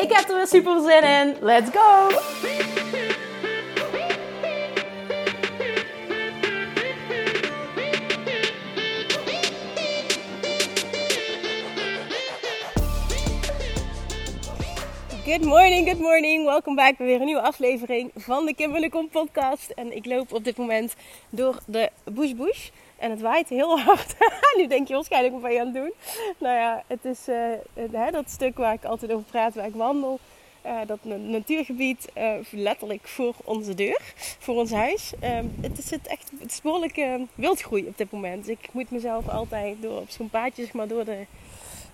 Ik heb er weer super zin in. Let's go! Good morning, good morning. Welkom bij weer een nieuwe aflevering van de Kim Kom podcast. En ik loop op dit moment door de bush bush. En het waait heel hard. nu denk je waarschijnlijk wat ben je aan het doen. Nou ja, het is uh, dat stuk waar ik altijd over praat, waar ik wandel. Uh, dat natuurgebied uh, letterlijk voor onze deur, voor ons huis. Ehm, het, is echt, het behoorlijk wildgroei op dit moment. Ik moet mezelf altijd door, op zo'n paadje maar, door de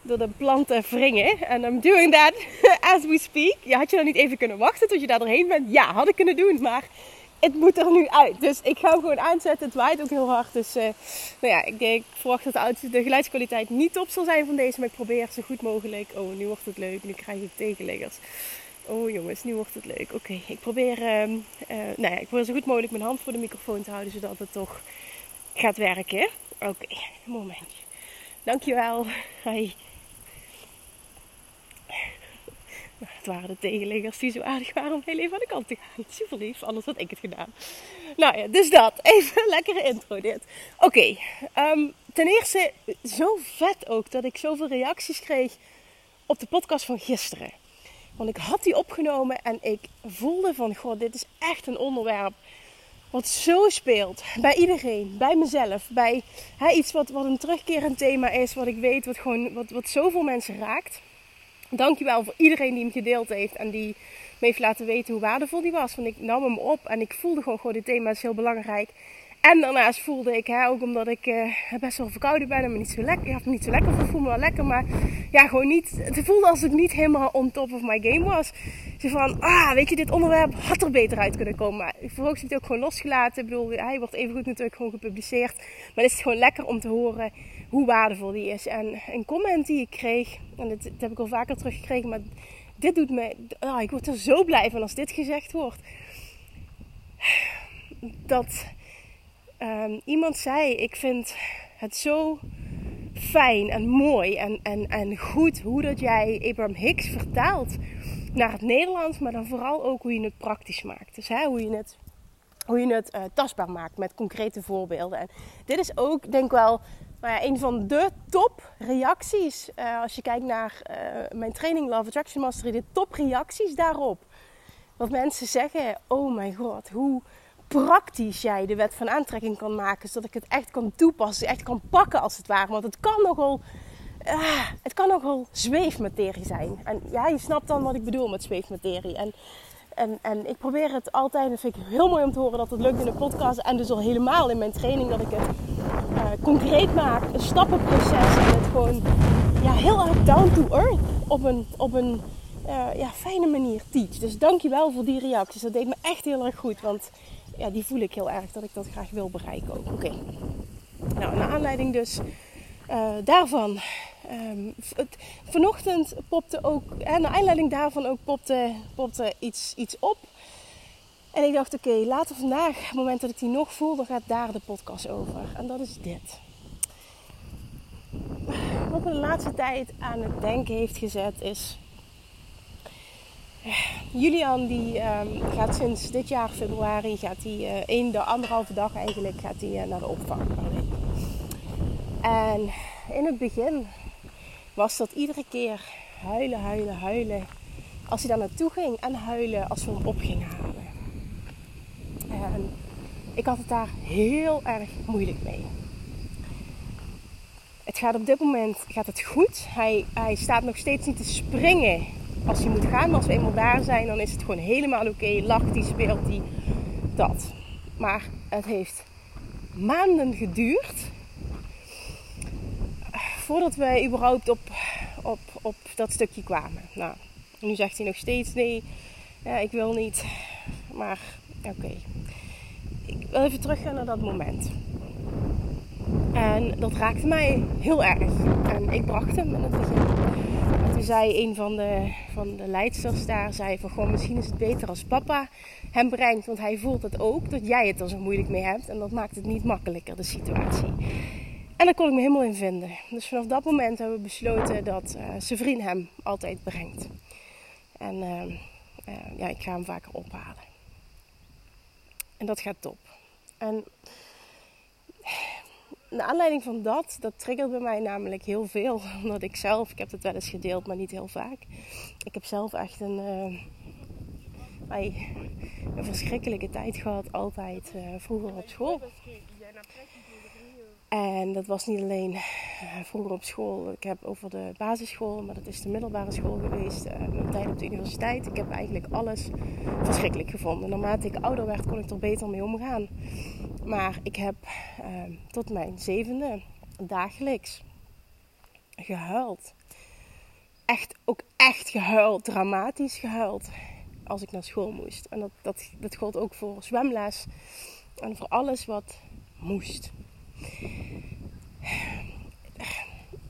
door de planten wringen. En I'm doing that as we speak. Ja, had je dan niet even kunnen wachten tot je daar doorheen bent? Ja, had ik kunnen doen. Maar het moet er nu uit. Dus ik ga hem gewoon aanzetten. Het waait ook heel hard. Dus uh, nou ja, ik, ik verwacht dat de, geluidskwaliteit niet top zal zijn van deze. Maar ik probeer zo goed mogelijk. Oh, nu wordt het leuk. Nu krijg ik tegenleggers. Oh jongens, nu wordt het leuk. Oké, ik probeer uh, uh, nou ja, ik probeer zo goed mogelijk mijn hand voor de microfoon te houden. Zodat het toch gaat werken. Oké, okay, momentje. Dankjewel. Hi. Het waren de tegenleggers die zo aardig waren om heel even aan de kant te gaan. Super lief, anders had ik het gedaan. Nou ja, dus dat. Even een lekkere intro dit. Oké, ehm, ten eerste zo vet ook dat ik zoveel reacties kreeg op de podcast van gisteren. Want ik had die opgenomen en ik voelde van, god, dit is echt een onderwerp wat zo speelt bij iedereen, bij mezelf, bij iets wat, wat een terugkerend thema is, wat ik weet, wat, gewoon, wat, wat zoveel mensen raakt. Dankjewel voor iedereen die hem gedeeld heeft en die me heeft laten weten hoe waardevol die was. Want ik nam hem op en ik voelde gewoon, dit thema is heel belangrijk. En daarnaast voelde ik, hè, ook omdat ik uh, best wel verkouden ben en me niet zo lekker, ja, me niet zo lekker voel me wel lekker, maar ja, gewoon niet, het voelde alsof ik niet helemaal on top of my game was. Zo van, ah, weet je, dit onderwerp had er beter uit kunnen komen. Maar vervolgens heb ik het ook gewoon losgelaten. Ik bedoel, hij wordt even goed natuurlijk gewoon gepubliceerd. Maar het is gewoon lekker om te horen hoe waardevol die is. En een comment die ik kreeg, en dat, heb ik al vaker teruggekregen, maar dit doet me, oh, ik word er zo blij van als dit gezegd wordt. Dat um, iemand zei, ik vind het zo fijn en mooi en, en, en goed hoe dat jij Abraham Hicks vertaalt naar het Nederlands, maar dan vooral ook hoe je het praktisch maakt. Dus hè, hoe je het, hoe je het uh, tastbaar maakt met concrete voorbeelden. En dit is ook, denk ik wel, een van de top reacties. Uh, als je kijkt naar uh, mijn training Love Attraction Mastery, de top reacties daarop. Wat mensen zeggen, oh mijn god, hoe praktisch jij de wet van aantrekking kan maken. Zodat ik het echt kan toepassen, echt kan pakken als het ware. Want het kan nogal, uh, het kan nogal zweefmaterie zijn. En ja, je snapt dan wat ik bedoel met zweefmaterie. En, en, en ik probeer het altijd, dat vind ik heel mooi om te horen dat het lukt in de podcast. En dus al helemaal in mijn training dat ik het uh, concreet maak. Een stappenproces en het gewoon ja, heel erg down to earth op een... Op een uh, ja, fijne manier teach. Dus dankjewel voor die reacties. Dat deed me echt heel erg goed. Want ja, die voel ik heel erg dat ik dat graag wil bereiken ook. Oké. Nou, naar aanleiding dus uh, daarvan. Um, vanochtend popte ook, en naar aanleiding daarvan ook popte, popte iets, iets op. En ik dacht, oké, later vandaag, op het moment dat ik die nog voel, dan gaat daar de podcast over. En dat is dit. Wat me de laatste tijd aan het denken heeft gezet is Julian die um, gaat sinds dit jaar februari, gaat hij uh, één, de anderhalve dag eigenlijk, gaat hij naar de opvang. En in het begin was dat iedere keer huilen, huilen, huilen. Als hij daar naartoe ging en huilen als we hem op gingen halen. En ik had het daar heel erg moeilijk mee. Het gaat op dit moment gaat het goed. Hij, hij staat nog steeds niet te springen als hij moet gaan. Maar als we eenmaal daar zijn, dan is het gewoon helemaal oké. Okay. Lacht hij, speelt hij, dat. Maar het heeft maanden geduurd voordat wij überhaupt op, op, op dat stukje kwamen. Nou, nu zegt hij nog steeds nee, ja, ik wil niet. Maar oké, ik wil even teruggaan naar dat moment. En dat raakte mij heel erg. En ik bracht hem in het begin. En toen zei een van de, van de leidsters daar, zei van gewoon misschien is het beter als papa hem brengt. Want hij voelt het ook, dat jij het er zo moeilijk mee hebt. En dat maakt het niet makkelijker, de situatie. En daar kon ik me helemaal in vinden. Dus vanaf dat moment hebben we besloten dat uh, hem altijd brengt. En uh, uh, ja, ik ga hem vaker ophalen. En dat gaat top. En naar aanleiding van dat, dat triggert bij mij namelijk heel veel. Omdat ik zelf, ik heb het wel eens gedeeld, maar niet heel vaak. Ik heb zelf echt een, een verschrikkelijke tijd gehad, altijd vroeger op school. En dat was niet alleen uh, vroeger op school. Ik heb over de basisschool, maar dat is de middelbare school geweest. Mijn tijd op de universiteit. Ik heb eigenlijk alles verschrikkelijk gevonden. Naarmate ik ouder werd, kon ik er beter mee omgaan. Maar ik heb uh, tot mijn zevende dagelijks gehuild. Echt, ook echt gehuild. Dramatisch gehuild. Als ik naar school moest. En dat, dat, dat gold ook voor zwemles. En voor alles wat moest.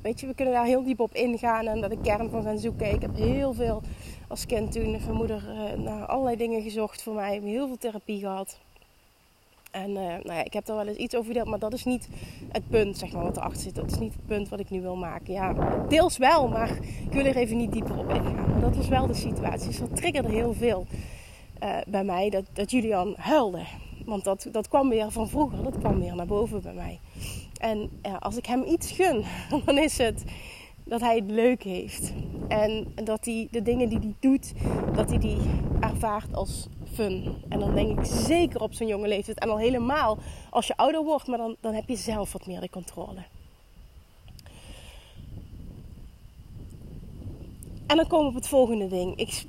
Weet je, we kunnen daar heel diep op ingaan en daar de kern van gaan zoeken. Ik heb heel veel als kind toen van moeder uh, naar allerlei dingen gezocht voor mij. Ik heb heel veel therapie gehad. En uh, nou ja, ik heb daar wel eens iets over verteld, maar dat is niet het punt zeg maar, wat erachter zit. Dat is niet het punt wat ik nu wil maken. Ja, deels wel, maar ik wil er even niet dieper op ingaan. Maar dat was wel de situatie. Dus dat triggerde heel veel uh, bij mij dat, dat Julian huilde. Want dat, dat kwam weer van vroeger, dat kwam weer naar boven bij mij. En ja, als ik hem iets gun, dan is het dat hij het leuk heeft. En dat hij de dingen die hij doet, dat hij die ervaart als fun. En dan denk ik zeker op zo'n jonge leeftijd. En al helemaal als je ouder wordt, maar dan, dan heb je zelf wat meer de controle. En dan komen we op het volgende ding. Ik,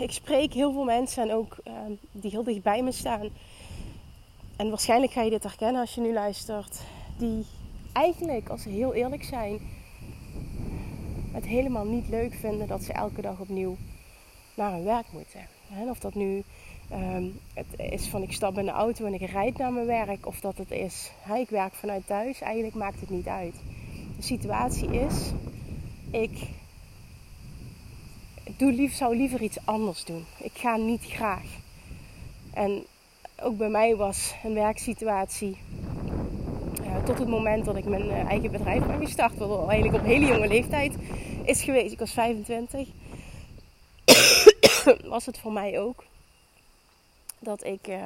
ik spreek heel veel mensen en ook uh, die heel dicht bij me staan en waarschijnlijk ga je dit herkennen als je nu luistert, die eigenlijk, als ze heel eerlijk zijn, het helemaal niet leuk vinden dat ze elke dag opnieuw naar hun werk moeten. of dat nu um, het is van ik stap in de auto en ik rijd naar mijn werk, of dat het is ik werk vanuit thuis, eigenlijk maakt het niet uit. De situatie is, ik doe lief, zou liever iets anders doen. Ik ga niet graag. En ook bij mij was een werksituatie. tot het moment dat ik mijn eh, eigen bedrijf ben gestart. Wat al eigenlijk op hele jonge leeftijd is geweest. Ik was 25. was het voor mij ook. Dat ik uh,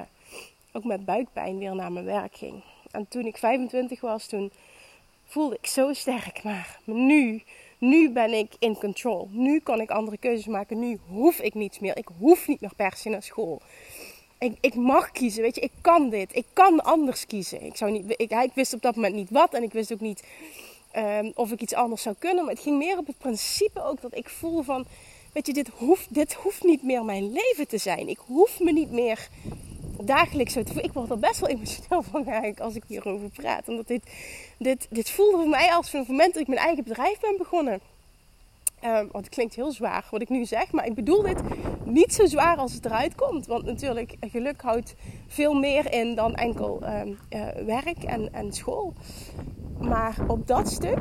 ook met buikpijn weer naar mijn werk ging. En toen ik 25 was, toen voelde ik zo sterk. Maar nu, nu ben ik in control. Nu kan ik andere keuzes maken. Nu hoef ik niets meer. Ik hoef niet nog per se naar school ik, ik, mag kiezen, weet je, ik kan dit. Ik kan anders kiezen. Ik, zou niet, ik, ik wist op dat moment niet wat en ik wist ook niet um, of ik iets anders zou kunnen. Maar het ging meer op het principe ook dat ik voel van, weet je, dit hoeft, dit hoeft niet meer mijn leven te zijn. Ik hoef me niet meer dagelijks zo te voelen. Ik word er best wel emotioneel van eigenlijk als ik hierover praat. Omdat dit, dit, dit voelde voor mij als van het moment dat ik mijn eigen bedrijf ben begonnen. Um, want het klinkt heel zwaar wat ik nu zeg, maar ik bedoel dit niet zo zwaar als het eruit komt. Want natuurlijk, geluk houdt veel meer in dan enkel um, uh, werk en, en school. Maar op dat stuk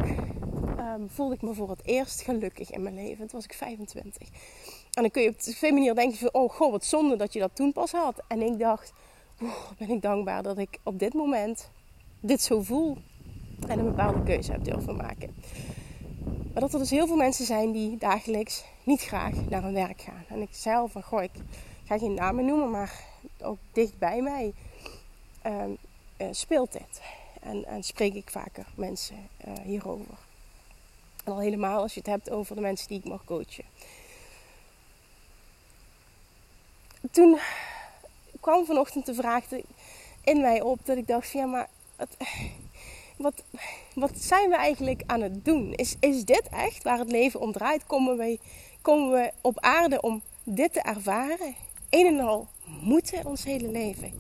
um, voelde ik me voor het eerst gelukkig in mijn leven. Toen was ik 25. En dan kun je op twee manieren denken van, oh god, wat zonde dat je dat toen pas had. En ik dacht, ben ik dankbaar dat ik op dit moment dit zo voel. En een bepaalde keuze heb durven maken. Maar dat er dus heel veel mensen zijn die dagelijks niet graag naar hun werk gaan. En ik zei al van, goh, ik ga geen namen noemen, maar ook dicht bij mij uh, speelt dit. En, en, spreek ik vaker mensen uh, hierover. Al helemaal als je het hebt over de mensen die ik mag coachen. Toen kwam vanochtend de vraag in mij op dat ik dacht ja, maar het, wat, wat zijn we eigenlijk aan het doen? Is, is dit echt waar het leven om draait? Komen we, komen we op aarde om dit te ervaren? Een en al moeten ons hele leven.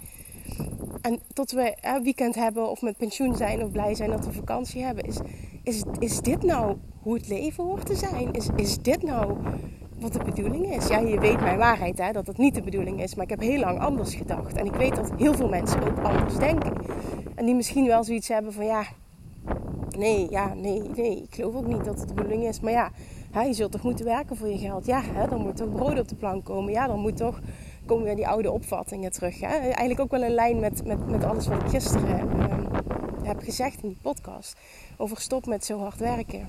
En tot we een weekend hebben of met pensioen zijn of blij zijn dat we vakantie hebben. Is, is, is dit nou hoe het leven hoort te zijn? Is, is dit nou wat de bedoeling is. Ja, je weet mijn waarheid, hè, dat het niet de bedoeling is. Maar ik heb heel lang anders gedacht. En ik weet dat heel veel mensen ook anders denken. En die misschien wel zoiets hebben van ja, nee, ja, nee, nee. Ik geloof ook niet dat het de bedoeling is. Maar ja, je zult toch moeten werken voor je geld. Ja, hè, dan moet toch brood op de plank komen. Ja, dan moet toch komen weer die oude opvattingen terug. Hè? Eigenlijk ook wel in lijn met, met, met alles wat ik gisteren uh, heb gezegd in die podcast. Over stop met zo hard werken.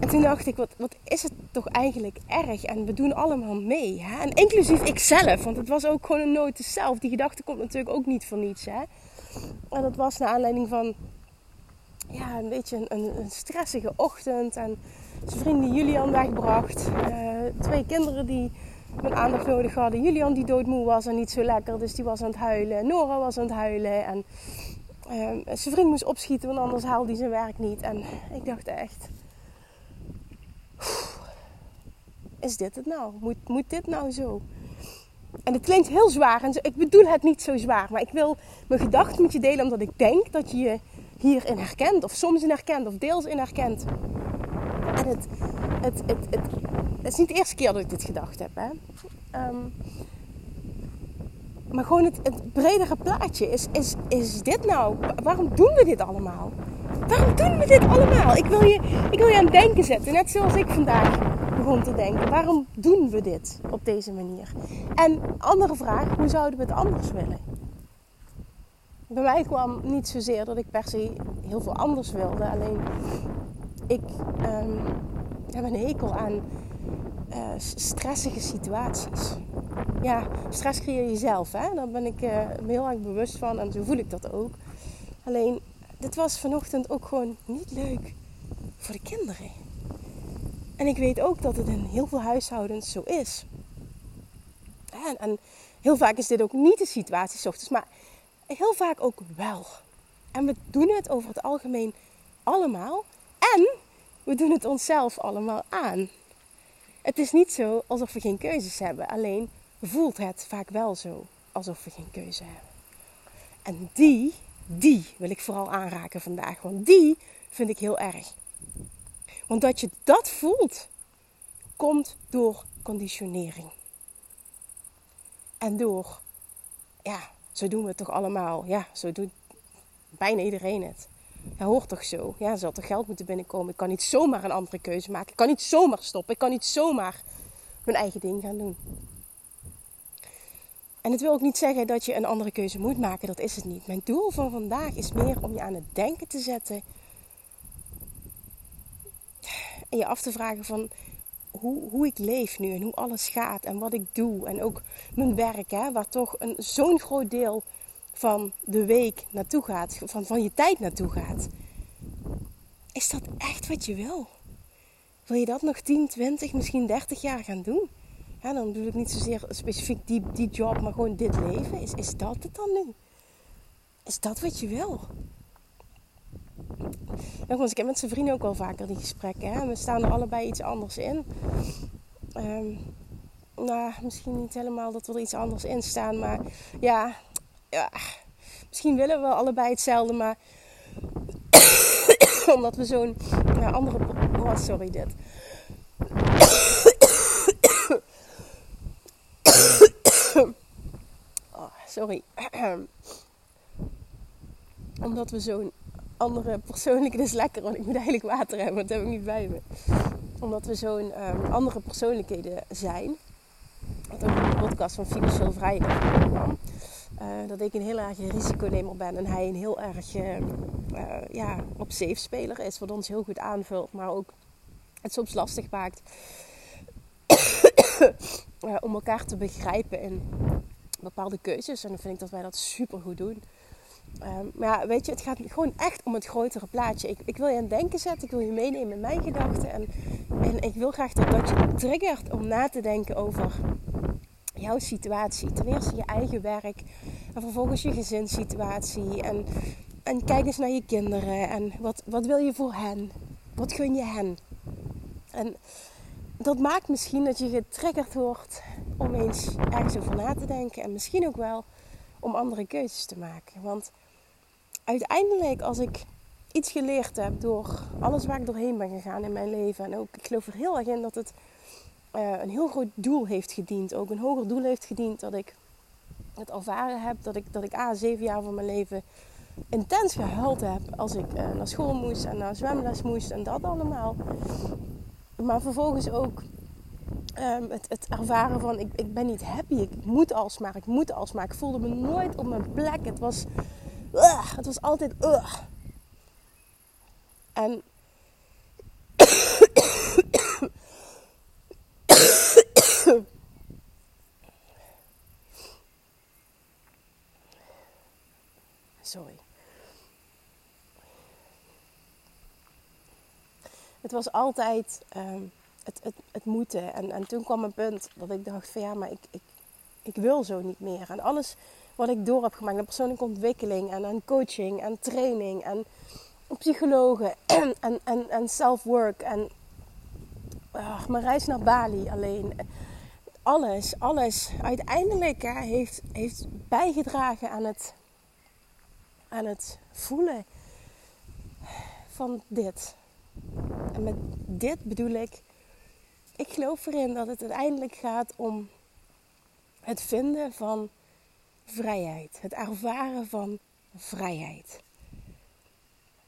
En toen dacht ik, wat, wat is het toch eigenlijk erg? En we doen allemaal mee. Hè? En inclusief ikzelf, want het was ook gewoon een nood zelf. Die gedachte komt natuurlijk ook niet voor niets. Hè? En dat was naar aanleiding van ja, een beetje een, een, stressige ochtend. En zijn vriend die Julian wegbracht. Uh, twee kinderen die mijn aandacht nodig hadden. Julian die doodmoe was en niet zo lekker, dus die was aan het huilen. Nora was aan het huilen en uh, zijn vriend moest opschieten, want anders haalde hij zijn werk niet. En ik dacht echt, is dit het nou? Moet, moet dit nou zo? En het klinkt heel zwaar en ik bedoel het niet zo zwaar, maar ik wil mijn gedachten met je delen omdat ik denk dat je je hierin herkent, of soms in herkent, of deels in herkent. En het, het, het, het, is niet de eerste keer dat ik dit gedacht heb. Hè? Ehm, maar gewoon het, het, bredere plaatje is, is, is dit nou? Waarom doen we dit allemaal? Waarom doen we dit allemaal? Ik wil, je, ik wil je aan het denken zetten. Net zoals ik vandaag begon te denken. Waarom doen we dit op deze manier? En andere vraag, hoe zouden we het anders willen? Bij mij kwam niet zozeer dat ik per se heel veel anders wilde. Alleen ik um, heb een hekel aan uh, stressige situaties. Ja, stress creëer je zelf. Hè? Daar ben ik me heel erg bewust van en zo voel ik dat ook. Alleen, dit was vanochtend ook gewoon niet leuk voor de kinderen. En ik weet ook dat het in heel veel huishoudens zo is. En, en heel vaak is dit ook niet de situatie s ochtends, maar heel vaak ook wel. En we doen het over het algemeen allemaal. En we doen het onszelf allemaal aan. Het is niet zo alsof we geen keuzes hebben. Alleen voelt het vaak wel zo alsof we geen keuze hebben. En die, die wil ik vooral aanraken vandaag. Want die vind ik heel erg. Want dat je dat voelt, komt door conditionering. En door, ja, zo doen we het toch allemaal. Ja, zo doet bijna iedereen het. Ja, hoort toch zo? Ja, zal toch geld moeten binnenkomen. Ik kan niet zomaar een andere keuze maken. Ik kan niet zomaar stoppen. Ik kan niet zomaar mijn eigen ding gaan doen. En het wil ook niet zeggen dat je een andere keuze moet maken. Dat is het niet. Mijn doel van vandaag is meer om je aan het denken te zetten. En je af te vragen van hoe, hoe ik leef nu en hoe alles gaat en wat ik doe. En ook mijn werk, hè, waar toch een, zo'n groot deel van de week naartoe gaat, van, van je tijd naartoe gaat. Is dat echt wat je wil? Wil je dat nog 10, 20, misschien 30 jaar gaan doen? Ja, dan bedoel ik niet zozeer specifiek die, die job, maar gewoon dit leven. Is, is dat het dan nu? Is dat wat je wil? Nogmaals, ik heb met zijn vrienden ook al vaker die gesprekken. Hè? We staan er allebei iets anders in. Um, nou, misschien niet helemaal dat we er iets anders in staan. Maar ja, ja misschien willen we allebei hetzelfde. Maar omdat we zo'n ja, andere... Oh, sorry dit. oh, sorry. omdat we zo'n andere persoonlijke... Dit is lekker, want ik moet eigenlijk water hebben. Dat heb ik niet bij me. Omdat we zo'n um, andere persoonlijkheden zijn. Wat ook in de podcast van Financieel Vrij kwam. Uh, dat ik een heel erg risiconemer ben en hij een heel erg uh, uh, ja, op safe speler is. Wat ons heel goed aanvult, maar ook het soms lastig maakt om elkaar te begrijpen in bepaalde keuzes. En dan vind ik dat wij dat super goed doen. Um, maar ja, weet je, het gaat gewoon echt om het grotere plaatje. Ik, ik wil je aan het denken zetten, ik wil je meenemen in mijn gedachten. En, en ik wil graag dat dat je triggert om na te denken over jouw situatie. Ten eerste je eigen werk en vervolgens je gezinssituatie. En, en kijk eens naar je kinderen en wat, wat wil je voor hen? Wat gun je hen? En dat maakt misschien dat je getriggerd wordt om eens ergens over na te denken. En misschien ook wel om andere keuzes te maken. Want uiteindelijk, als ik iets geleerd heb door alles waar ik doorheen ben gegaan in mijn leven. En ook, ik geloof er heel erg in dat het uh, een heel groot doel heeft gediend. Ook een hoger doel heeft gediend dat ik het ervaren heb. Dat ik, dat ik A, zeven jaar van mijn leven intens gehuild heb als ik uh, naar school moest en naar zwemles moest en dat allemaal. Maar vervolgens ook um, het, het, ervaren van ik, ik ben niet happy, ik moet alsmaar, ik moet alsmaar. Ik voelde me nooit op mijn plek. Het was, het was altijd. En Sorry. Het was altijd um, het, het, het moeten. En, en toen kwam een punt dat ik dacht van ja, maar ik, ik, ik wil zo niet meer. En alles wat ik door heb gemaakt aan persoonlijke ontwikkeling en coaching en training en psychologen en, en, en, self-work en uh, mijn reis naar Bali alleen. Alles, alles uiteindelijk hè, heeft, heeft bijgedragen aan het, aan het voelen van dit. En met dit bedoel ik, ik geloof erin dat het uiteindelijk gaat om het vinden van vrijheid. Het ervaren van vrijheid.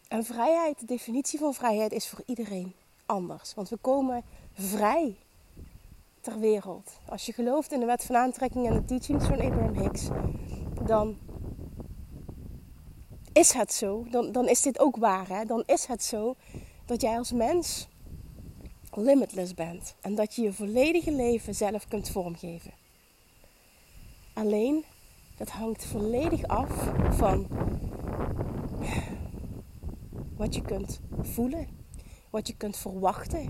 En vrijheid, de definitie van vrijheid is voor iedereen anders. Want we komen vrij ter wereld. Als je gelooft in de wet van aantrekking en de teachings van Abraham Hicks, dan is het zo. Dan, dan is dit ook waar. Hè? Dan is het zo dat jij als mens limitless bent. En dat je je volledige leven zelf kunt vormgeven. Alleen, dat hangt volledig af van wat je kunt voelen, wat je kunt verwachten,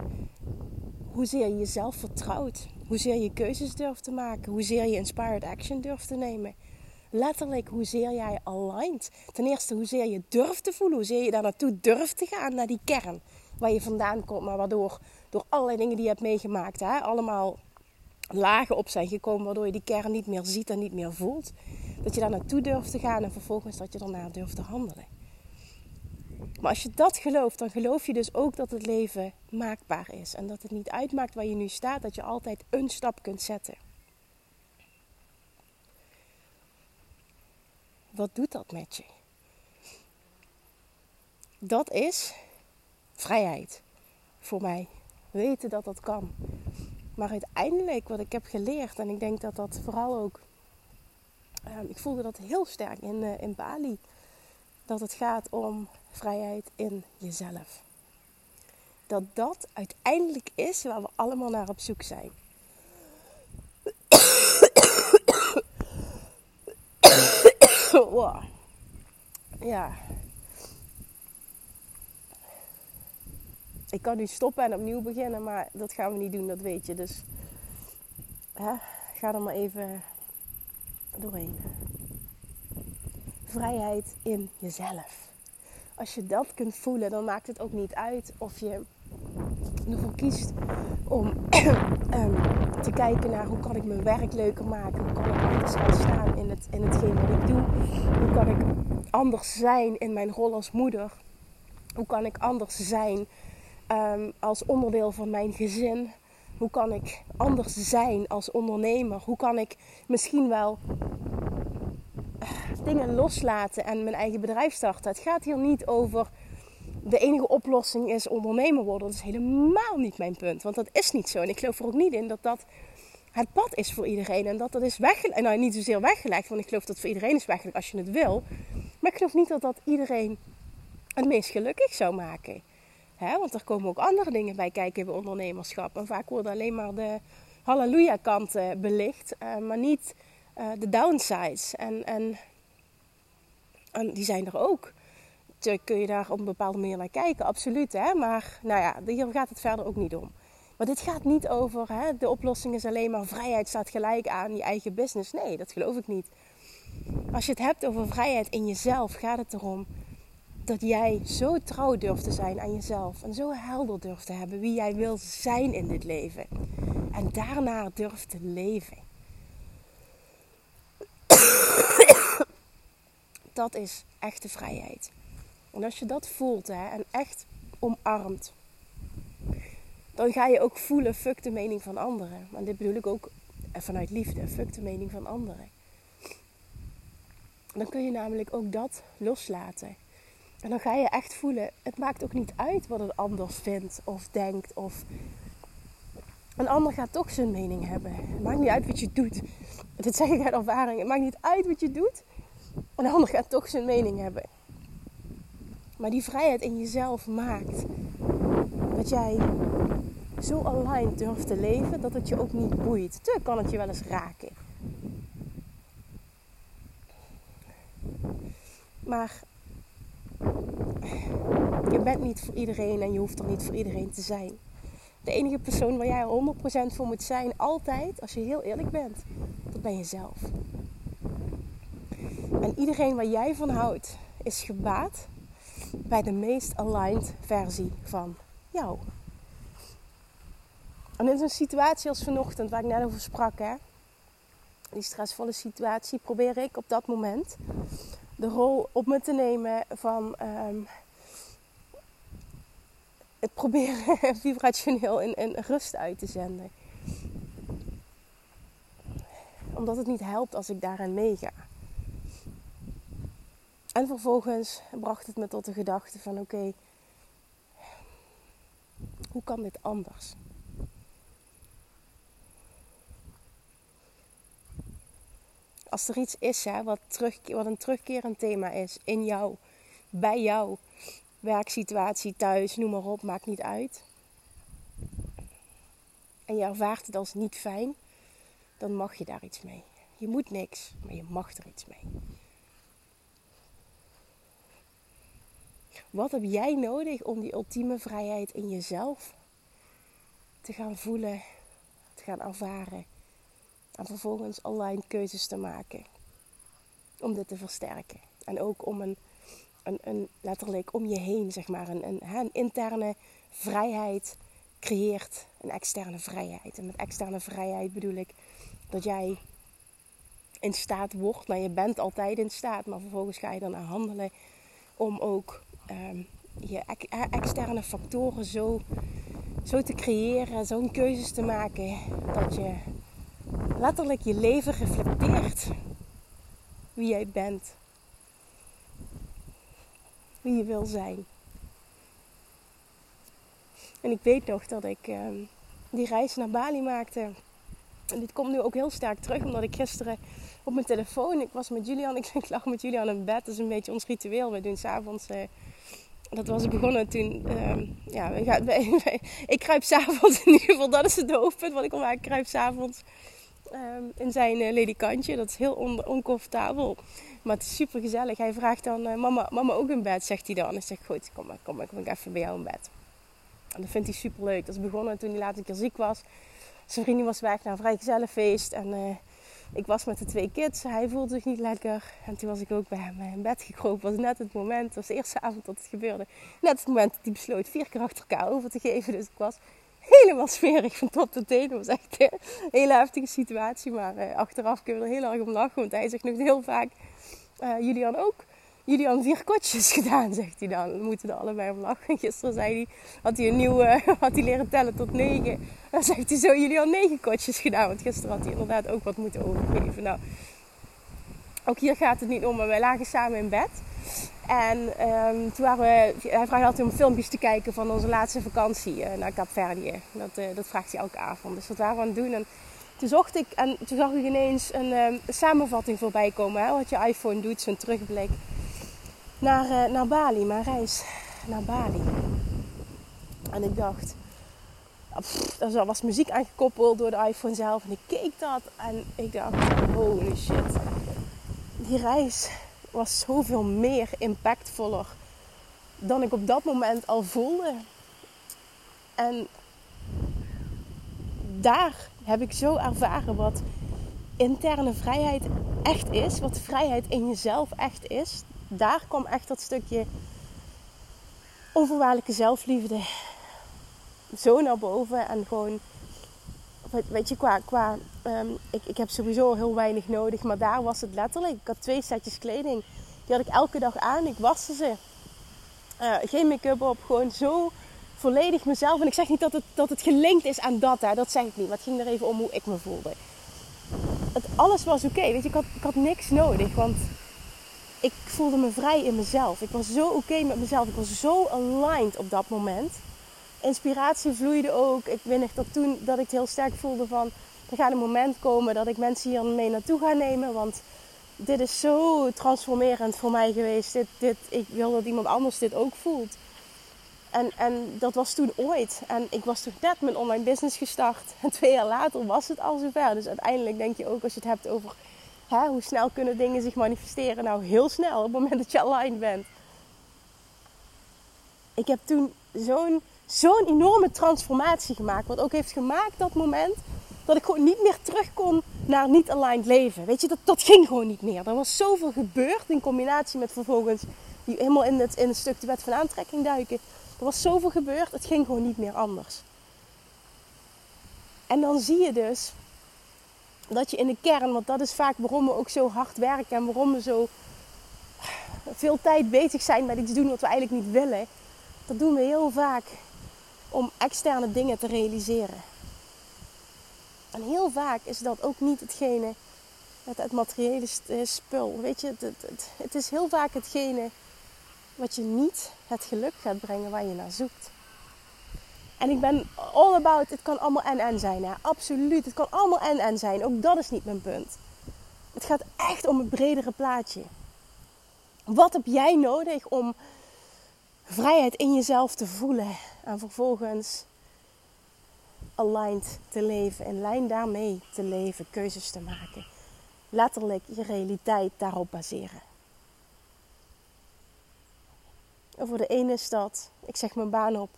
hoezeer je jezelf vertrouwt, hoezeer je keuzes durft te maken, hoezeer je inspired action durft te nemen. Letterlijk hoezeer jij aligned. Ten eerste hoezeer je durft te voelen, hoezeer je daar naartoe durft te gaan, naar die kern waar je vandaan komt, maar waardoor door allerlei dingen die je hebt meegemaakt, hè, allemaal lagen op zijn gekomen, waardoor je die kern niet meer ziet en niet meer voelt. Dat je daar naartoe durft te gaan en vervolgens dat je daarna durft te handelen. Maar als je dat gelooft, dan geloof je dus ook dat het leven maakbaar is. En dat het niet uitmaakt waar je nu staat, dat je altijd een stap kunt zetten. Wat doet dat met je? Dat is vrijheid voor mij. Weten dat dat kan. Maar uiteindelijk wat ik heb geleerd, en ik denk dat dat vooral ook. Um, ik voelde dat heel sterk in, uh, in Bali. Dat het gaat om vrijheid in jezelf. Dat dat uiteindelijk is waar we allemaal naar op zoek zijn. wow. Ja. Ik kan nu stoppen en opnieuw beginnen, maar dat gaan we niet doen, dat weet je. Dus hè, ga er maar even doorheen. Vrijheid in jezelf als je dat kunt voelen, dan maakt het ook niet uit of je ervoor kiest om ehm, te kijken naar hoe kan ik mijn werk leuker maken. Hoe kan ik anders gaan staan in, het, in hetgeen wat ik doe. Hoe kan ik anders zijn in mijn rol als moeder. Hoe kan ik anders zijn um, als onderdeel van mijn gezin. Hoe kan ik anders zijn als ondernemer? Hoe kan ik misschien wel dingen loslaten en mijn eigen bedrijf starten. Het gaat hier niet over de enige oplossing is ondernemer worden. Dat is helemaal niet mijn punt. Want dat is niet zo. En ik geloof er ook niet in dat dat het pad is voor iedereen. En dat dat is weggelegd. Nou, niet zozeer weggelegd. Want ik geloof dat voor iedereen is weggelegd als je het wil. Maar ik geloof niet dat dat iedereen het meest gelukkig zou maken. Want er komen ook andere dingen bij kijken bij ondernemerschap. En vaak worden alleen maar de halleluja kanten belicht. Uh, maar niet uh, de downsides. En, en en die zijn er ook. Natuurlijk kun je daar op een bepaalde manier naar kijken, absoluut. Hè? Maar nou ja, hier gaat het verder ook niet om. Maar dit gaat niet over hè, de oplossing is alleen maar vrijheid staat gelijk aan je eigen business. Nee, dat geloof ik niet. Als je het hebt over vrijheid in jezelf, gaat het erom dat jij zo trouw durft te zijn aan jezelf. En zo helder durft te hebben wie jij wil zijn in dit leven. En daarna durft te leven. Dat is echte vrijheid. En als je dat voelt hè, en echt omarmt, dan ga je ook voelen, fuck de mening van anderen. Maar dit bedoel ik ook vanuit liefde, fuck de mening van anderen. Dan kun je namelijk ook dat loslaten. En dan ga je echt voelen, het maakt ook niet uit wat een ander vindt of denkt. Of een ander gaat toch zijn mening hebben. Het maakt niet uit wat je doet. Dit zeg ik uit ervaring. Het maakt niet uit wat je doet. Een ander gaat toch zijn mening hebben. Maar die vrijheid in jezelf maakt dat jij zo aligned durft te leven dat het je ook niet boeit. Tuurlijk kan het je wel eens raken. Maar je bent niet voor iedereen en je hoeft er niet voor iedereen te zijn. De enige persoon waar jij 100% voor moet zijn, altijd, als je heel eerlijk bent, dat ben jezelf. En iedereen waar jij van houdt, is gebaat bij de meest aligned versie van jou. En in zo'n situatie als vanochtend, waar ik net over sprak, hè, die stressvolle situatie, probeer ik op dat moment de rol op me te nemen van ehm, het proberen vibrationeel in, rust uit te zenden. Omdat het niet helpt als ik daarin meega. En vervolgens bracht het me tot de gedachte van oké, hoe kan dit anders? Als er iets is hè, wat, terug, wat een terugkerend thema is in jou, bij jou, werksituatie, thuis, noem maar op, maakt niet uit. En je ervaart het als niet fijn, dan mag je daar iets mee. Je moet niks, maar je mag er iets mee. Wat heb jij nodig om die ultieme vrijheid in jezelf te gaan voelen, te gaan ervaren en vervolgens online keuzes te maken om dit te versterken? En ook om een een, een, letterlijk om je heen, zeg maar, een, een, een interne vrijheid creëert een externe vrijheid. En met externe vrijheid bedoel ik dat jij in staat wordt, nou je bent altijd in staat, maar vervolgens ga je dan aan handelen om ook um, je externe factoren zo, zo te creëren, zo'n keuzes te maken dat je letterlijk je leven reflecteert wie jij bent wie je wil zijn. En ik weet nog dat ik ehm, die reis naar Bali maakte. En dit komt nu ook heel sterk terug, omdat ik gisteren op mijn telefoon, ik was met Julian, ik, lag met Julian in bed. Dat is een beetje ons ritueel. We doen s'avonds, uh, dat was begonnen toen, uh, ja, ik kruip s'avonds in ieder geval, dat is het hoofdpunt wat ik wil maken. Ik kruip s'avonds um, in zijn uh, ledikantje. Dat is heel on oncomfortabel. Maar het is super gezellig. Hij vraagt dan, uh, mama, mama ook in bed, zegt hij dan. En ik zeg, goed, kom maar, kom maar, kom ik even bij jou in bed. En dat vindt hij super leuk. Dat is begonnen toen hij laatste keer ziek was. Zijn vriendin was weg naar een vrij gezellig feest. En uh, ik was met de twee kids. Hij voelde zich niet lekker. En toen was ik ook bij hem in bed gekropen. was net het moment, het was de eerste avond dat het gebeurde. Net het moment dat hij besloot vier keer achter elkaar over te geven. Dus ik was helemaal smerig van top tot teen. Dat was echt een hele heftige situatie. Maar uh, achteraf kunnen we er heel erg om lachen. Want hij zegt nog heel vaak uh, Julian ook. Julian vier kotjes gedaan, zegt hij dan. We moeten er allebei om lachen. Gisteren zei hij, had hij een nieuwe, had hij leren tellen tot negen. Dan zegt hij zo, Julian negen kotjes gedaan. Want gisteren had hij inderdaad ook wat moeten overgeven. Nou, ook hier gaat het niet om, maar wij lagen samen in bed. En um, toen waren we, hij vraagt altijd om filmpjes te kijken van onze laatste vakantie uh, naar Kaapverdië. Dat, uh, dat vraagt hij elke avond. Dus dat waren we aan het doen. En toen zocht ik en toen zag ik ineens een um, samenvatting voorbij komen. Hè, wat je iPhone doet, zo'n terugblik naar, uh, naar Bali, mijn reis naar Bali. En ik dacht, pff, er was muziek aangekoppeld door de iPhone zelf. En ik keek dat en ik dacht, holy shit. Die reis was zoveel meer impactvoller dan ik op dat moment al voelde. En daar heb ik zo ervaren wat interne vrijheid echt is, wat vrijheid in jezelf echt is. Daar kwam echt dat stukje onvoorwaardelijke zelfliefde zo naar boven. En gewoon, weet je, qua, qua um, ik, ik heb sowieso heel weinig nodig, maar daar was het letterlijk. Ik had twee setjes kleding, die had ik elke dag aan. Ik waste ze. Uh, geen make-up op, gewoon zo volledig mezelf. En ik zeg niet dat het, dat het gelinkt is aan dat, hè. dat zeg ik niet. Maar het ging er even om hoe ik me voelde. Het, alles was oké, weet je, ik had, ik had niks nodig. Want ik voelde me vrij in mezelf. Ik was zo oké met mezelf. Ik was zo aligned op dat moment. Inspiratie vloeide ook. Ik weet nog dat toen dat ik heel sterk voelde van... Er gaat een moment komen dat ik mensen hier mee naartoe ga nemen. Want dit is zo transformerend voor mij geweest. Dit, dit, ik wil dat iemand anders dit ook voelt. En, en dat was toen ooit. En ik was toen net mijn online business gestart. En twee jaar later was het al zover. Dus uiteindelijk denk je ook als je het hebt over hè, hoe snel kunnen dingen zich manifesteren. Nou, heel snel op het moment dat je aligned bent. Ik heb toen zo'n zo'n enorme transformatie gemaakt. Wat ook heeft gemaakt dat moment dat ik gewoon niet meer terug kon naar niet-aligned leven. Weet je, dat, dat ging gewoon niet meer. Er was zoveel gebeurd in combinatie met vervolgens die helemaal in het, in het stuk de wet van aantrekking duiken. Er was zoveel gebeurd, het ging gewoon niet meer anders. En dan zie je dus dat je in de kern, want dat is vaak waarom we ook zo hard werken en waarom we zo veel tijd bezig zijn met iets doen wat we eigenlijk niet willen. Dat doen we heel vaak om externe dingen te realiseren. En heel vaak is dat ook niet hetgene, het, het materiële eh, spul. Weet je, het, het, is heel vaak hetgene wat je niet het geluk gaat brengen waar je naar zoekt. En ik ben all about, het kan allemaal en-en zijn. Hè? Absoluut, het kan allemaal en-en zijn. Ook dat is niet mijn punt. Het gaat echt om het bredere plaatje. Wat heb jij nodig om vrijheid in jezelf te voelen en vervolgens aligned te leven, in lijn daarmee te leven, keuzes te maken. Letterlijk je realiteit daarop baseren. En voor de ene is dat, ik zeg mijn baan op,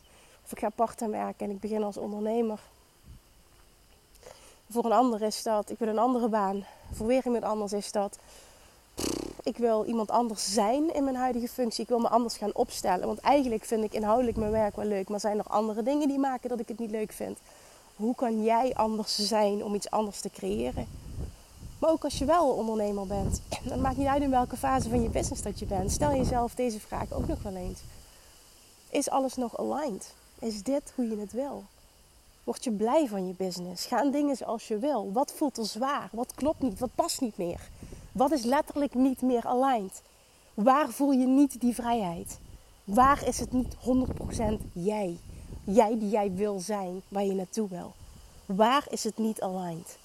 of ik ga part werken en ik begin als ondernemer. Voor een ander is dat, ik wil een andere baan. Voor weer iemand anders is dat, ik wil iemand anders zijn in mijn huidige functie. Ik wil me anders gaan opstellen. Want eigenlijk vind ik inhoudelijk mijn werk wel leuk. Maar zijn er andere dingen die maken dat ik het niet leuk vind? Hoe kan jij anders zijn om iets anders te creëren? Maar ook als je wel ondernemer bent. Dan maakt niet uit in welke fase van je business dat je bent. Stel jezelf deze vraag ook nog wel eens. Is alles nog aligned? Is dit hoe je het wil? Word je blij van je business? Gaan dingen zoals je wil? Wat voelt er zwaar? Wat klopt niet? Wat past niet meer? Wat is letterlijk niet meer aligned? Waar voel je niet die vrijheid? Waar is het niet 100% jij? Jij die jij wil zijn, waar je naartoe wil. Waar is het niet aligned?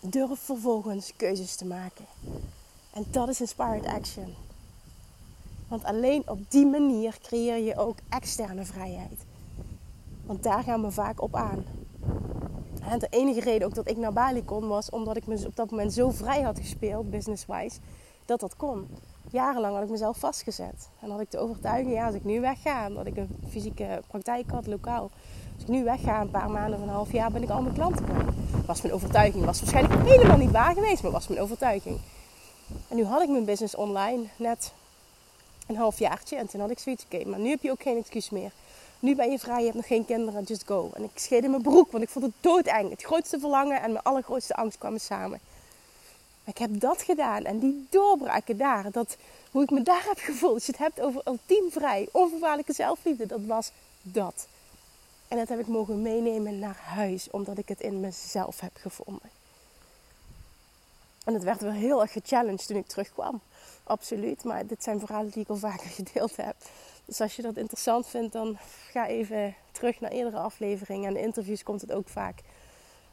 Durf vervolgens keuzes te maken. En dat is inspired action. Want alleen op die manier creëer je ook externe vrijheid. Want daar gaan we vaak op aan. En de enige reden ook dat ik naar Bali kon was omdat ik me op dat moment zo vrij had gespeeld, business-wise, dat dat kon. Jarenlang had ik mezelf vastgezet. En had ik de overtuiging, ja, als ik nu wegga, omdat ik een fysieke praktijk had, lokaal. Als ik nu wegga, een paar maanden of een half jaar, ben ik al mijn klanten kwijt. Was mijn overtuiging. Was waarschijnlijk helemaal niet waar geweest, maar was mijn overtuiging. En nu had ik mijn business online net een half jaartje. En toen had ik zoiets, oké, maar nu heb je ook geen excuus meer. Nu ben je vrij, je hebt nog geen kinderen, just go. En ik scheerde mijn broek, want ik vond het doodeng. Het grootste verlangen en mijn allergrootste angst kwamen samen. Ik heb dat gedaan en die doorbraken daar, dat, hoe ik me daar heb gevoeld. Als je het hebt over ultiem vrij, onvoorwaardelijke zelfliefde, dat was dat. En dat heb ik mogen meenemen naar huis, omdat ik het in mezelf heb gevonden. En het werd wel heel erg gechallenged toen ik terugkwam. Absoluut, maar dit zijn verhalen die ik al vaker gedeeld heb. Dus als je dat interessant vindt, dan ga even terug naar eerdere afleveringen. En in interviews komt het ook vaak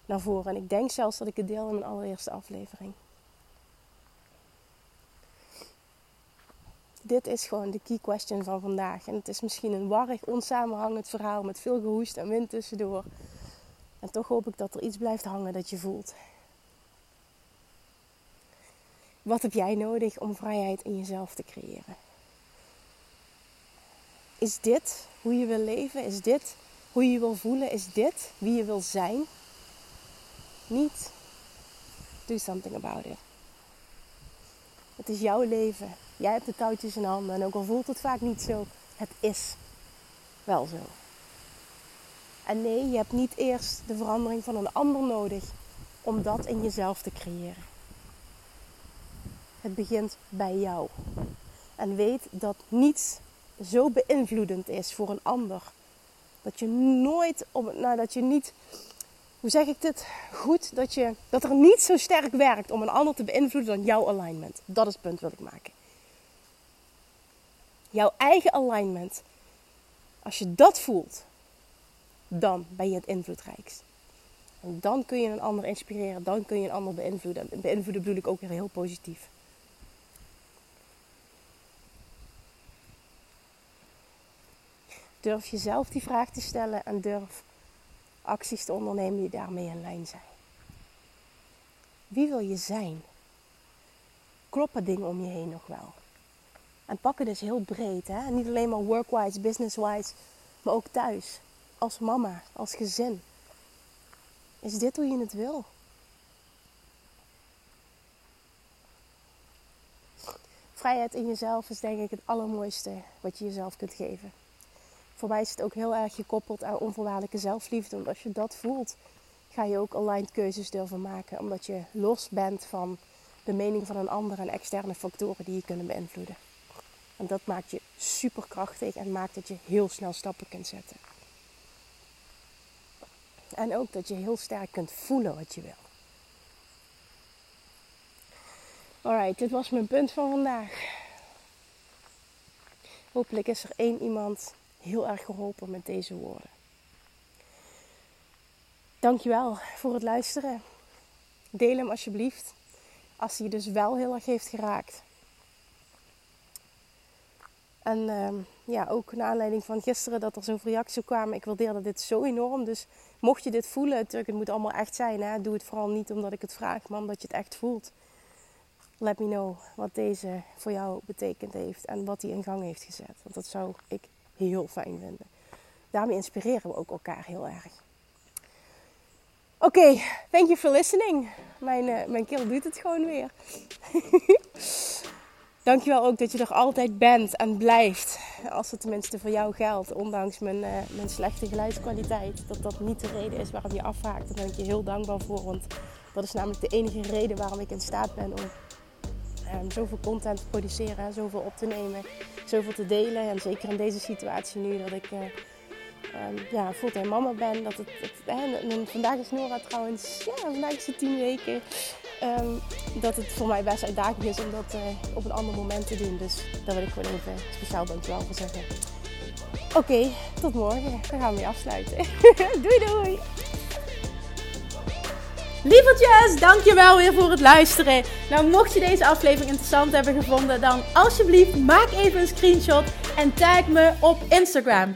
naar voren. En ik denk zelfs dat ik het deel in mijn allereerste aflevering. Dit is gewoon de key question van vandaag. En het is misschien een warrig, onsamenhangend verhaal met veel gehoest en wind tussendoor. En toch hoop ik dat er iets blijft hangen dat je voelt. Wat heb jij nodig om vrijheid in jezelf te creëren? Is dit hoe je wil leven? Is dit hoe je wil voelen? Is dit wie je wil zijn? Niet. Do something about it. Het is jouw leven. Jij hebt de touwtjes in handen. En ook al voelt het vaak niet zo, het is wel zo. En nee, je hebt niet eerst de verandering van een ander nodig om dat in jezelf te creëren. Het begint bij jou. En weet dat niets zo beïnvloedend is voor een ander. Dat je nooit, op, nou, je niet, hoe zeg ik dit goed, dat, je, dat er niet zo sterk werkt om een ander te beïnvloeden dan jouw alignment. Dat is het punt wat ik maken. Jouw eigen alignment. Als je dat voelt, dan ben je het invloedrijkst. En dan kun je een ander inspireren, dan kun je een ander beïnvloeden. Beïnvloeden bedoel ik ook weer heel positief. Durf jezelf die vraag te stellen en durf acties te ondernemen die daarmee in lijn zijn. Wie wil je zijn? Kloppen dingen om je heen nog wel? En pak het dus heel breed. Hè? niet alleen maar work-wise, business-wise, maar ook thuis. Als mama, als gezin. Is dit hoe je het wil? Vrijheid in jezelf is denk ik het allermooiste wat je jezelf kunt geven. Voor mij is het ook heel erg gekoppeld aan onvoorwaardelijke zelfliefde. Want als je dat voelt, ga je ook aligned keuzes durven maken. Omdat je los bent van de mening van een ander en externe factoren die je kunnen beïnvloeden. En dat maakt je superkrachtig en maakt dat je heel snel stappen kunt zetten. En ook dat je heel sterk kunt voelen wat je wil. Alright, dit was mijn punt van vandaag. Hopelijk is er één iemand heel erg geholpen met deze woorden. Dankjewel voor het luisteren. Deel hem alsjeblieft. Als hij je dus wel heel erg heeft geraakt. En ehm, ja, ook naar aanleiding van gisteren dat er zoveel reacties kwamen. Ik waardeerde dit zo enorm. Dus mocht je dit voelen, natuurlijk, het moet allemaal echt zijn. Hè? Doe het vooral niet omdat ik het vraag, maar omdat je het echt voelt. Let me know wat deze voor jou betekend heeft en wat hij in gang heeft gezet. Want dat zou ik heel fijn vinden. Daarmee inspireren we ook elkaar heel erg. Oké, thank you for listening. Mijn, uh, mijn keel doet het gewoon weer. Dankjewel ook dat je er altijd bent en blijft. Als het tenminste voor jou geldt, ondanks mijn, uh, mijn slechte geluidskwaliteit. Dat dat niet de reden is waarom je afhaakt. Daar ben ik je heel dankbaar voor. Want dat is namelijk de enige reden waarom ik in staat ben om um, zoveel content te produceren, zoveel op te nemen, zoveel te delen. En zeker in deze situatie nu dat ik uh, ja, fulltime mama ben. Dat het, het vandaag is Nora trouwens, ja, vandaag is tien weken. Um, dat het voor mij best uitdagend is om dat uh, op een ander moment te doen. Dus daar wil ik gewoon even speciaal dankjewel voor zeggen. Oké, tot morgen. Dan gaan we weer afsluiten. doei doei! Lievertjes, dankjewel weer voor het luisteren. Nou, mocht je deze aflevering interessant hebben gevonden, dan alsjeblieft maak even een screenshot en tag me op Instagram.